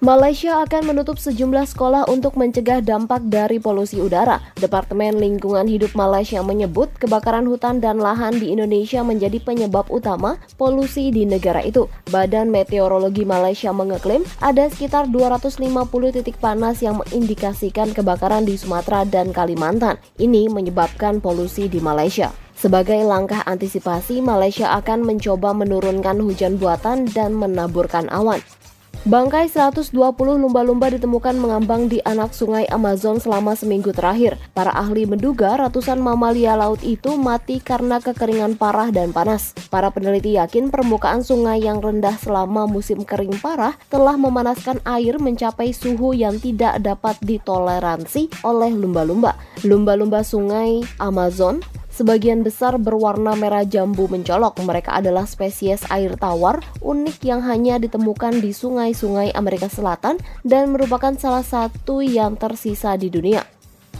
Malaysia akan menutup sejumlah sekolah untuk mencegah dampak dari polusi udara. Departemen Lingkungan Hidup Malaysia menyebut kebakaran hutan dan lahan di Indonesia menjadi penyebab utama polusi di negara itu. Badan Meteorologi Malaysia mengeklaim ada sekitar 250 titik panas yang mengindikasikan kebakaran di Sumatera dan Kalimantan. Ini menyebabkan polusi di Malaysia. Sebagai langkah antisipasi, Malaysia akan mencoba menurunkan hujan buatan dan menaburkan awan. Bangkai 120 lumba-lumba ditemukan mengambang di anak sungai Amazon selama seminggu terakhir. Para ahli menduga ratusan mamalia laut itu mati karena kekeringan parah dan panas. Para peneliti yakin permukaan sungai yang rendah selama musim kering parah telah memanaskan air mencapai suhu yang tidak dapat ditoleransi oleh lumba-lumba. Lumba-lumba sungai Amazon Sebagian besar berwarna merah jambu mencolok. Mereka adalah spesies air tawar unik yang hanya ditemukan di sungai-sungai Amerika Selatan dan merupakan salah satu yang tersisa di dunia.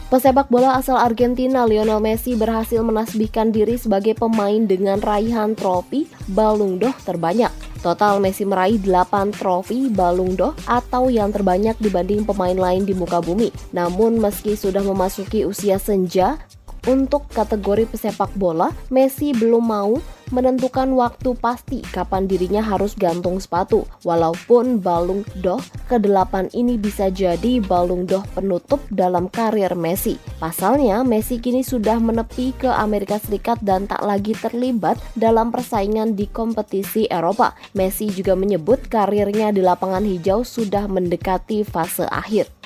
Pesepak bola asal Argentina Lionel Messi berhasil menasbihkan diri sebagai pemain dengan raihan trofi Ballon d'Or terbanyak. Total Messi meraih 8 trofi Ballon d'Or atau yang terbanyak dibanding pemain lain di muka bumi. Namun meski sudah memasuki usia senja, untuk kategori pesepak bola, Messi belum mau menentukan waktu pasti kapan dirinya harus gantung sepatu. Walaupun Balung Doh ke-8 ini bisa jadi Balung Doh penutup dalam karir Messi. Pasalnya, Messi kini sudah menepi ke Amerika Serikat dan tak lagi terlibat dalam persaingan di kompetisi Eropa. Messi juga menyebut karirnya di lapangan hijau sudah mendekati fase akhir.